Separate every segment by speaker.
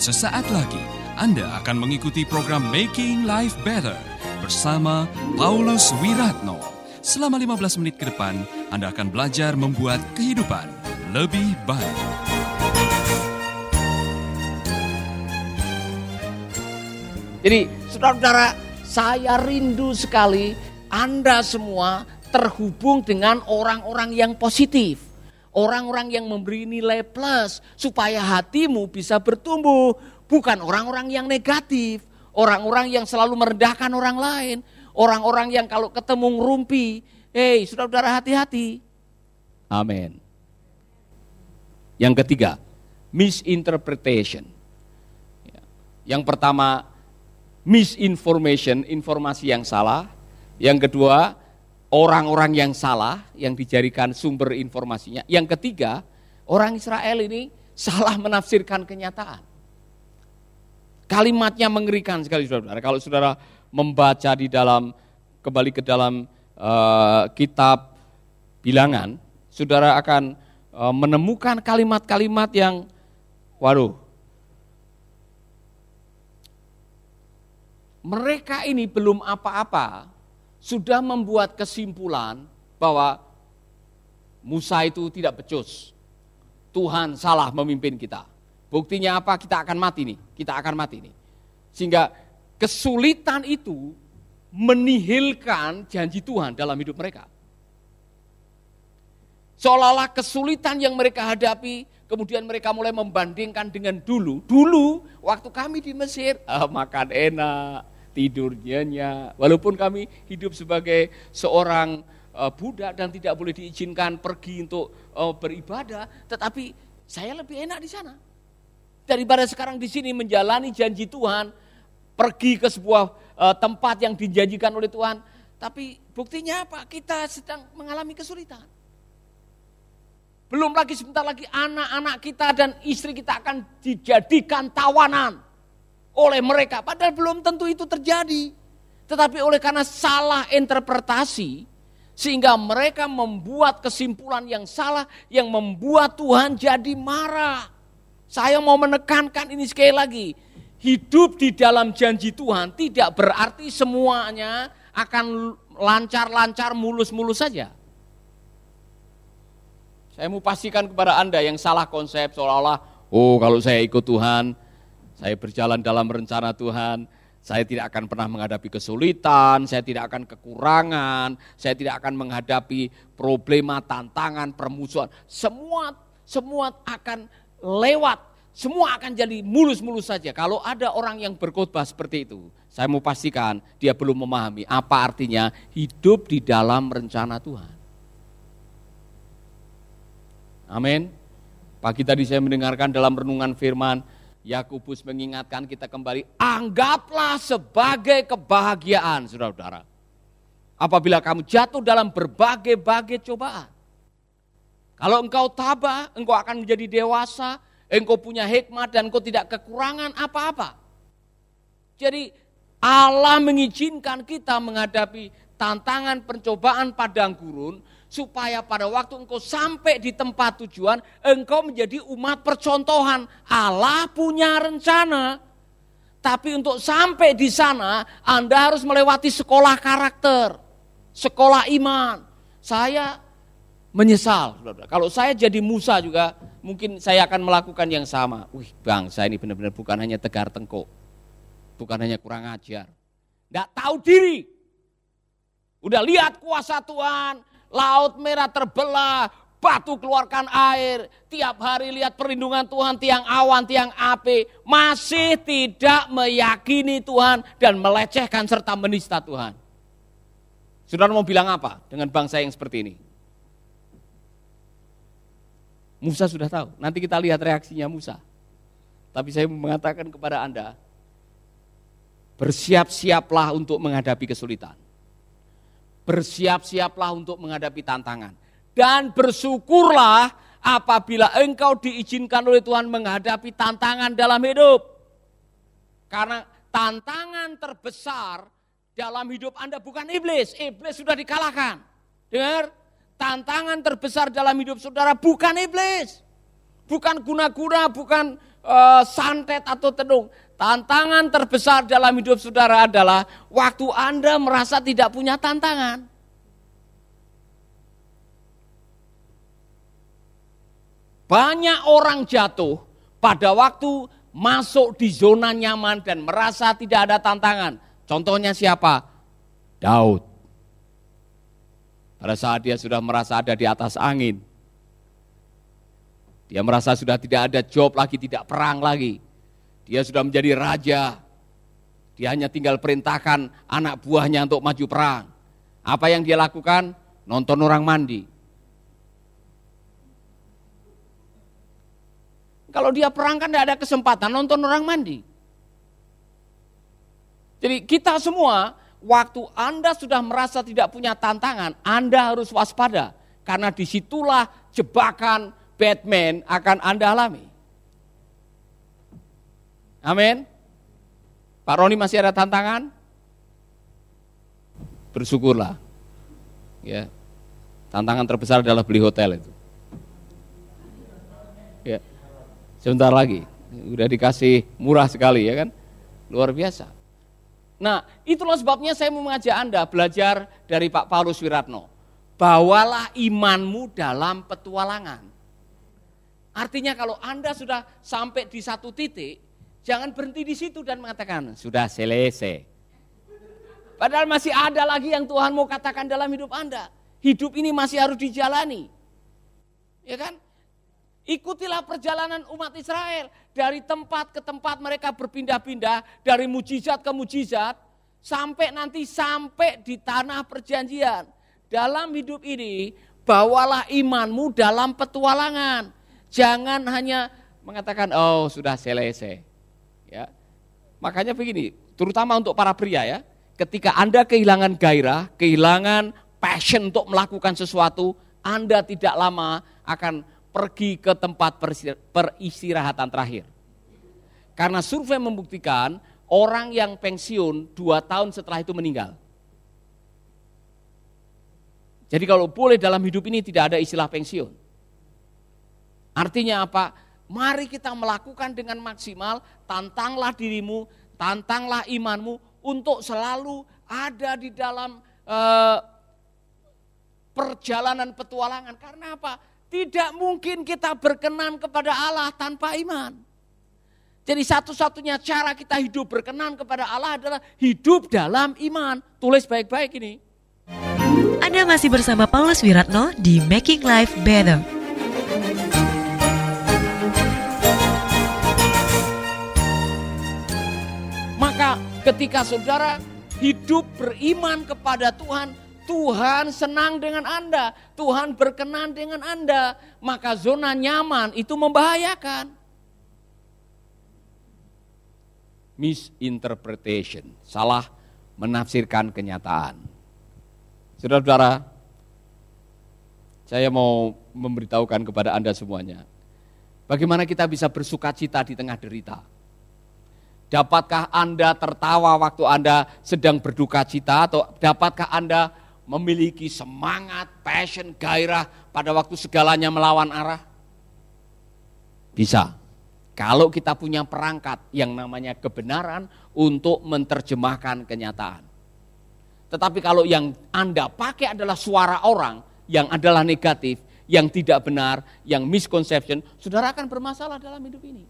Speaker 1: Sesaat lagi Anda akan mengikuti program Making Life Better bersama Paulus Wiratno. Selama 15 menit ke depan, Anda akan belajar membuat kehidupan lebih baik.
Speaker 2: Jadi, saudara-saudara, saya rindu sekali Anda semua terhubung dengan orang-orang yang positif. Orang-orang yang memberi nilai plus supaya hatimu bisa bertumbuh. Bukan orang-orang yang negatif. Orang-orang yang selalu merendahkan orang lain. Orang-orang yang kalau ketemu ngerumpi. Hei saudara-saudara hati-hati. Amin. Yang ketiga, misinterpretation. Ya. Yang pertama, misinformation, informasi yang salah. Yang kedua, orang-orang yang salah yang dijadikan sumber informasinya. Yang ketiga, orang Israel ini salah menafsirkan kenyataan. Kalimatnya mengerikan sekali saudara. Kalau saudara membaca di dalam kembali ke dalam uh, kitab bilangan, saudara akan uh, menemukan kalimat-kalimat yang waduh. Mereka ini belum apa-apa, sudah membuat kesimpulan bahwa Musa itu tidak becus. Tuhan salah memimpin kita. Buktinya apa? Kita akan mati nih. Kita akan mati nih. Sehingga kesulitan itu menihilkan janji Tuhan dalam hidup mereka. Seolah-olah kesulitan yang mereka hadapi, kemudian mereka mulai membandingkan dengan dulu. Dulu, waktu kami di Mesir, ah, makan enak, tidur nyenyak. Walaupun kami hidup sebagai seorang uh, budak dan tidak boleh diizinkan pergi untuk uh, beribadah, tetapi saya lebih enak di sana. Daripada sekarang di sini menjalani janji Tuhan, pergi ke sebuah uh, tempat yang dijanjikan oleh Tuhan, tapi buktinya apa? Kita sedang mengalami kesulitan. Belum lagi sebentar lagi anak-anak kita dan istri kita akan dijadikan tawanan oleh mereka. Padahal belum tentu itu terjadi. Tetapi oleh karena salah interpretasi, sehingga mereka membuat kesimpulan yang salah, yang membuat Tuhan jadi marah. Saya mau menekankan ini sekali lagi. Hidup di dalam janji Tuhan tidak berarti semuanya akan lancar-lancar, mulus-mulus saja. Saya mau pastikan kepada Anda yang salah konsep seolah-olah, oh kalau saya ikut Tuhan, saya berjalan dalam rencana Tuhan, saya tidak akan pernah menghadapi kesulitan, saya tidak akan kekurangan, saya tidak akan menghadapi problema, tantangan, permusuhan. Semua semua akan lewat, semua akan jadi mulus-mulus saja. Kalau ada orang yang berkhotbah seperti itu, saya mau pastikan dia belum memahami apa artinya hidup di dalam rencana Tuhan. Amin. Pagi tadi saya mendengarkan dalam renungan firman, Yakubus mengingatkan kita kembali, anggaplah sebagai kebahagiaan, saudara-saudara. Apabila kamu jatuh dalam berbagai-bagai cobaan. Kalau engkau tabah, engkau akan menjadi dewasa, engkau punya hikmat dan engkau tidak kekurangan apa-apa. Jadi Allah mengizinkan kita menghadapi tantangan pencobaan padang gurun supaya pada waktu engkau sampai di tempat tujuan, engkau menjadi umat percontohan. Allah punya rencana. Tapi untuk sampai di sana, Anda harus melewati sekolah karakter, sekolah iman. Saya menyesal. Kalau saya jadi Musa juga, mungkin saya akan melakukan yang sama. Wih bangsa ini benar-benar bukan hanya tegar tengkuk. Bukan hanya kurang ajar. Tidak tahu diri. Udah lihat kuasa Tuhan, laut merah terbelah, batu keluarkan air, tiap hari lihat perlindungan Tuhan, tiang awan, tiang api, masih tidak meyakini Tuhan dan melecehkan serta menista Tuhan. Saudara mau bilang apa dengan bangsa yang seperti ini? Musa sudah tahu, nanti kita lihat reaksinya Musa. Tapi saya mengatakan kepada Anda, bersiap-siaplah untuk menghadapi kesulitan bersiap-siaplah untuk menghadapi tantangan. Dan bersyukurlah apabila engkau diizinkan oleh Tuhan menghadapi tantangan dalam hidup. Karena tantangan terbesar dalam hidup Anda bukan iblis, iblis sudah dikalahkan. Dengar, tantangan terbesar dalam hidup saudara bukan iblis. Bukan guna-guna, bukan uh, santet atau tenung. Tantangan terbesar dalam hidup saudara adalah waktu Anda merasa tidak punya tantangan. Banyak orang jatuh pada waktu masuk di zona nyaman dan merasa tidak ada tantangan. Contohnya siapa? Daud. Pada saat dia sudah merasa ada di atas angin. Dia merasa sudah tidak ada job lagi, tidak perang lagi dia sudah menjadi raja. Dia hanya tinggal perintahkan anak buahnya untuk maju perang. Apa yang dia lakukan? Nonton orang mandi. Kalau dia perang kan tidak ada kesempatan nonton orang mandi. Jadi kita semua, waktu Anda sudah merasa tidak punya tantangan, Anda harus waspada. Karena di situlah jebakan Batman akan Anda alami. Amin. Pak Roni masih ada tantangan? Bersyukurlah. Ya. Tantangan terbesar adalah beli hotel itu. Ya. Sebentar lagi. Udah dikasih murah sekali ya kan? Luar biasa. Nah, itulah sebabnya saya mau mengajak Anda belajar dari Pak Paulus Wiratno. Bawalah imanmu dalam petualangan. Artinya kalau Anda sudah sampai di satu titik, Jangan berhenti di situ dan mengatakan, sudah selesai. Padahal masih ada lagi yang Tuhan mau katakan dalam hidup Anda. Hidup ini masih harus dijalani. Ya kan? Ikutilah perjalanan umat Israel. Dari tempat ke tempat mereka berpindah-pindah. Dari mujizat ke mujizat. Sampai nanti sampai di tanah perjanjian. Dalam hidup ini, bawalah imanmu dalam petualangan. Jangan hanya mengatakan, oh sudah selesai. Ya. Makanya begini, terutama untuk para pria ya, ketika Anda kehilangan gairah, kehilangan passion untuk melakukan sesuatu, Anda tidak lama akan pergi ke tempat peristirahatan terakhir. Karena survei membuktikan orang yang pensiun dua tahun setelah itu meninggal. Jadi kalau boleh dalam hidup ini tidak ada istilah pensiun. Artinya apa? Mari kita melakukan dengan maksimal, tantanglah dirimu, tantanglah imanmu untuk selalu ada di dalam eh, perjalanan petualangan. Karena apa? Tidak mungkin kita berkenan kepada Allah tanpa iman. Jadi satu-satunya cara kita hidup berkenan kepada Allah adalah hidup dalam iman. Tulis baik-baik ini.
Speaker 3: Anda masih bersama Paulus Wiratno di Making Life Better.
Speaker 2: Ketika saudara hidup beriman kepada Tuhan, Tuhan senang dengan Anda, Tuhan berkenan dengan Anda, maka zona nyaman itu membahayakan. Misinterpretation, salah menafsirkan kenyataan. Saudara-saudara, saya mau memberitahukan kepada Anda semuanya, bagaimana kita bisa bersuka cita di tengah derita. Dapatkah Anda tertawa waktu Anda sedang berduka cita atau dapatkah Anda memiliki semangat, passion, gairah pada waktu segalanya melawan arah? Bisa. Kalau kita punya perangkat yang namanya kebenaran untuk menerjemahkan kenyataan. Tetapi kalau yang Anda pakai adalah suara orang yang adalah negatif, yang tidak benar, yang misconception, saudara akan bermasalah dalam hidup ini.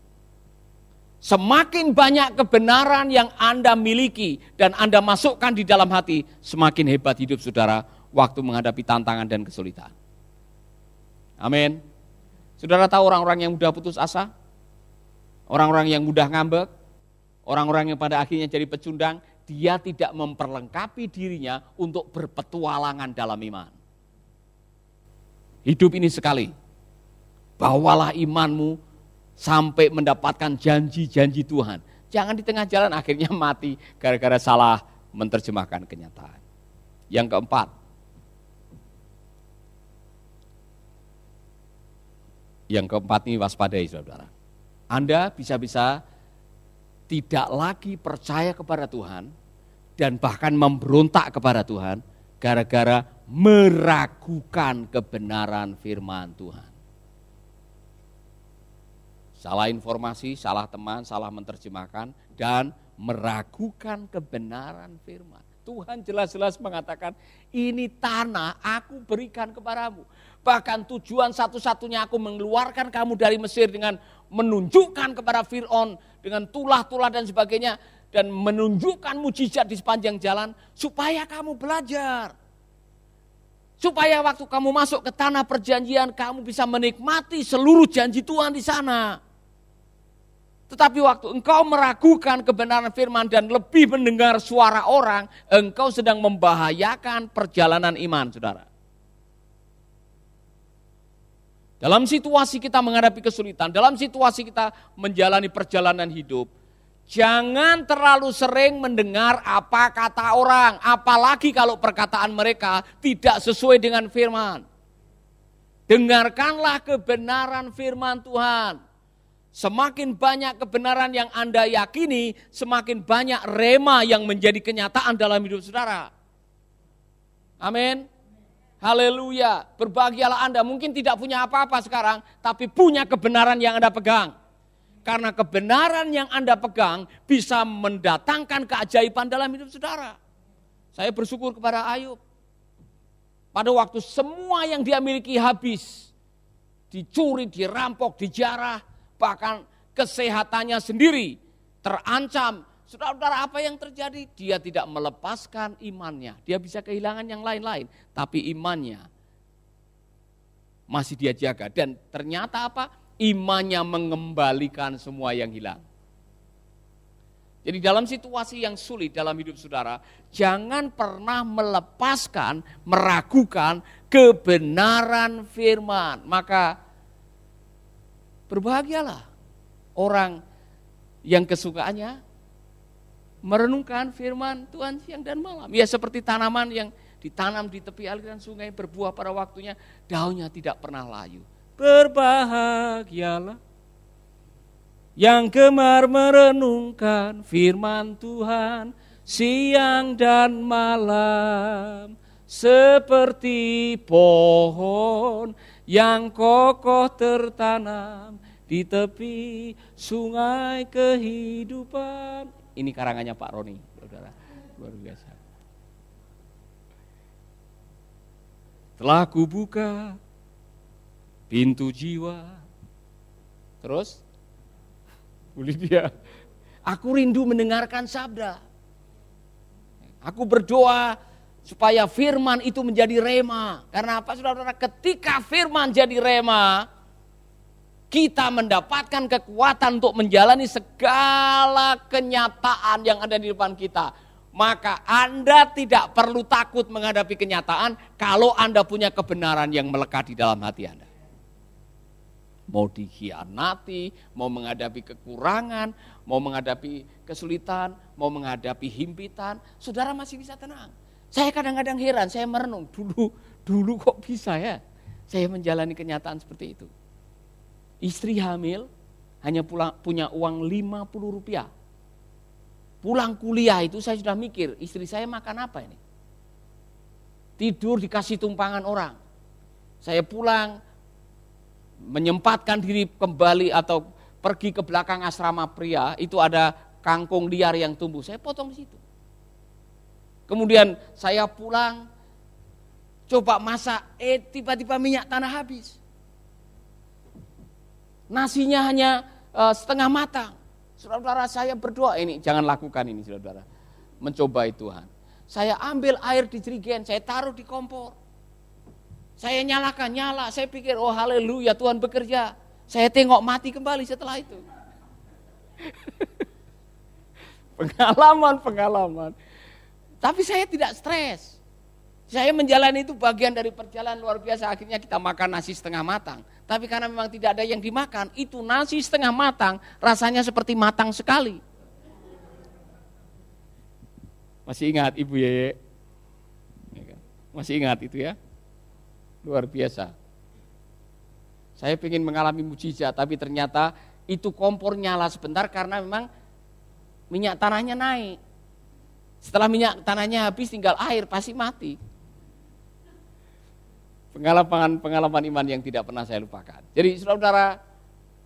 Speaker 2: Semakin banyak kebenaran yang Anda miliki dan Anda masukkan di dalam hati, semakin hebat hidup saudara waktu menghadapi tantangan dan kesulitan. Amin. Saudara tahu orang-orang yang mudah putus asa? Orang-orang yang mudah ngambek? Orang-orang yang pada akhirnya jadi pecundang? Dia tidak memperlengkapi dirinya untuk berpetualangan dalam iman. Hidup ini sekali. Bawalah imanmu sampai mendapatkan janji-janji Tuhan. Jangan di tengah jalan akhirnya mati gara-gara salah menerjemahkan kenyataan. Yang keempat, yang keempat ini waspadai saudara. Anda bisa-bisa tidak lagi percaya kepada Tuhan dan bahkan memberontak kepada Tuhan gara-gara meragukan kebenaran firman Tuhan. Salah informasi, salah teman, salah menerjemahkan, dan meragukan kebenaran firman. Tuhan jelas-jelas mengatakan, ini tanah aku berikan kepadamu. Bahkan tujuan satu-satunya aku mengeluarkan kamu dari Mesir dengan menunjukkan kepada Fir'aun dengan tulah-tulah dan sebagainya. Dan menunjukkan mujizat di sepanjang jalan supaya kamu belajar. Supaya waktu kamu masuk ke tanah perjanjian kamu bisa menikmati seluruh janji Tuhan di sana. Tetapi waktu engkau meragukan kebenaran firman dan lebih mendengar suara orang, engkau sedang membahayakan perjalanan iman, saudara. Dalam situasi kita menghadapi kesulitan, dalam situasi kita menjalani perjalanan hidup, jangan terlalu sering mendengar apa kata orang, apalagi kalau perkataan mereka tidak sesuai dengan firman. Dengarkanlah kebenaran firman Tuhan. Semakin banyak kebenaran yang Anda yakini, semakin banyak rema yang menjadi kenyataan dalam hidup saudara. Amin. Haleluya. Berbahagialah Anda. Mungkin tidak punya apa-apa sekarang, tapi punya kebenaran yang Anda pegang. Karena kebenaran yang Anda pegang bisa mendatangkan keajaiban dalam hidup saudara. Saya bersyukur kepada Ayub. Pada waktu semua yang dia miliki habis, dicuri, dirampok, dijarah, bahkan kesehatannya sendiri terancam. Saudara-saudara apa yang terjadi? Dia tidak melepaskan imannya. Dia bisa kehilangan yang lain-lain. Tapi imannya masih dia jaga. Dan ternyata apa? Imannya mengembalikan semua yang hilang. Jadi dalam situasi yang sulit dalam hidup saudara, jangan pernah melepaskan, meragukan kebenaran firman. Maka Berbahagialah orang yang kesukaannya merenungkan firman Tuhan siang dan malam. Ya seperti tanaman yang ditanam di tepi aliran sungai berbuah pada waktunya, daunnya tidak pernah layu. Berbahagialah yang gemar merenungkan firman Tuhan siang dan malam seperti pohon yang kokoh tertanam di tepi sungai kehidupan. Ini karangannya Pak Roni, saudara. Luar biasa. Telah kubuka pintu jiwa. Terus? Bu dia. Aku rindu mendengarkan sabda. Aku berdoa supaya firman itu menjadi rema. Karena apa saudara-saudara? Ketika firman jadi rema, kita mendapatkan kekuatan untuk menjalani segala kenyataan yang ada di depan kita. Maka Anda tidak perlu takut menghadapi kenyataan kalau Anda punya kebenaran yang melekat di dalam hati Anda. Mau dikhianati, mau menghadapi kekurangan, mau menghadapi kesulitan, mau menghadapi himpitan, saudara masih bisa tenang saya kadang-kadang heran, saya merenung, dulu dulu kok bisa ya saya menjalani kenyataan seperti itu. Istri hamil hanya pulang, punya uang 50 rupiah. Pulang kuliah itu saya sudah mikir, istri saya makan apa ini? Tidur dikasih tumpangan orang. Saya pulang menyempatkan diri kembali atau pergi ke belakang asrama pria, itu ada kangkung liar yang tumbuh. Saya potong di situ. Kemudian saya pulang, coba masak, eh tiba-tiba minyak tanah habis. Nasinya hanya uh, setengah matang. Saudara-saudara saya berdoa, ini jangan lakukan ini saudara-saudara. Mencobai Tuhan. Saya ambil air di jerigen, saya taruh di kompor. Saya nyalakan, nyala. Saya pikir, oh haleluya Tuhan bekerja. Saya tengok mati kembali setelah itu. pengalaman, pengalaman. Tapi saya tidak stres. Saya menjalani itu bagian dari perjalanan luar biasa. Akhirnya kita makan nasi setengah matang. Tapi karena memang tidak ada yang dimakan, itu nasi setengah matang rasanya seperti matang sekali. Masih ingat Ibu Yeye? Ya kan? Masih ingat itu ya? Luar biasa. Saya ingin mengalami mujizat, tapi ternyata itu kompor nyala sebentar karena memang minyak tanahnya naik. Setelah minyak tanahnya habis tinggal air pasti mati. Pengalaman pengalaman iman yang tidak pernah saya lupakan. Jadi saudara-saudara,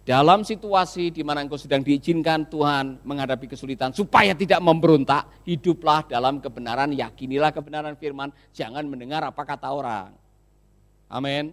Speaker 2: dalam situasi di mana engkau sedang diizinkan Tuhan menghadapi kesulitan supaya tidak memberontak, hiduplah dalam kebenaran, yakinilah kebenaran firman, jangan mendengar apa kata orang. Amin.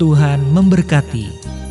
Speaker 4: Tuhan memberkati.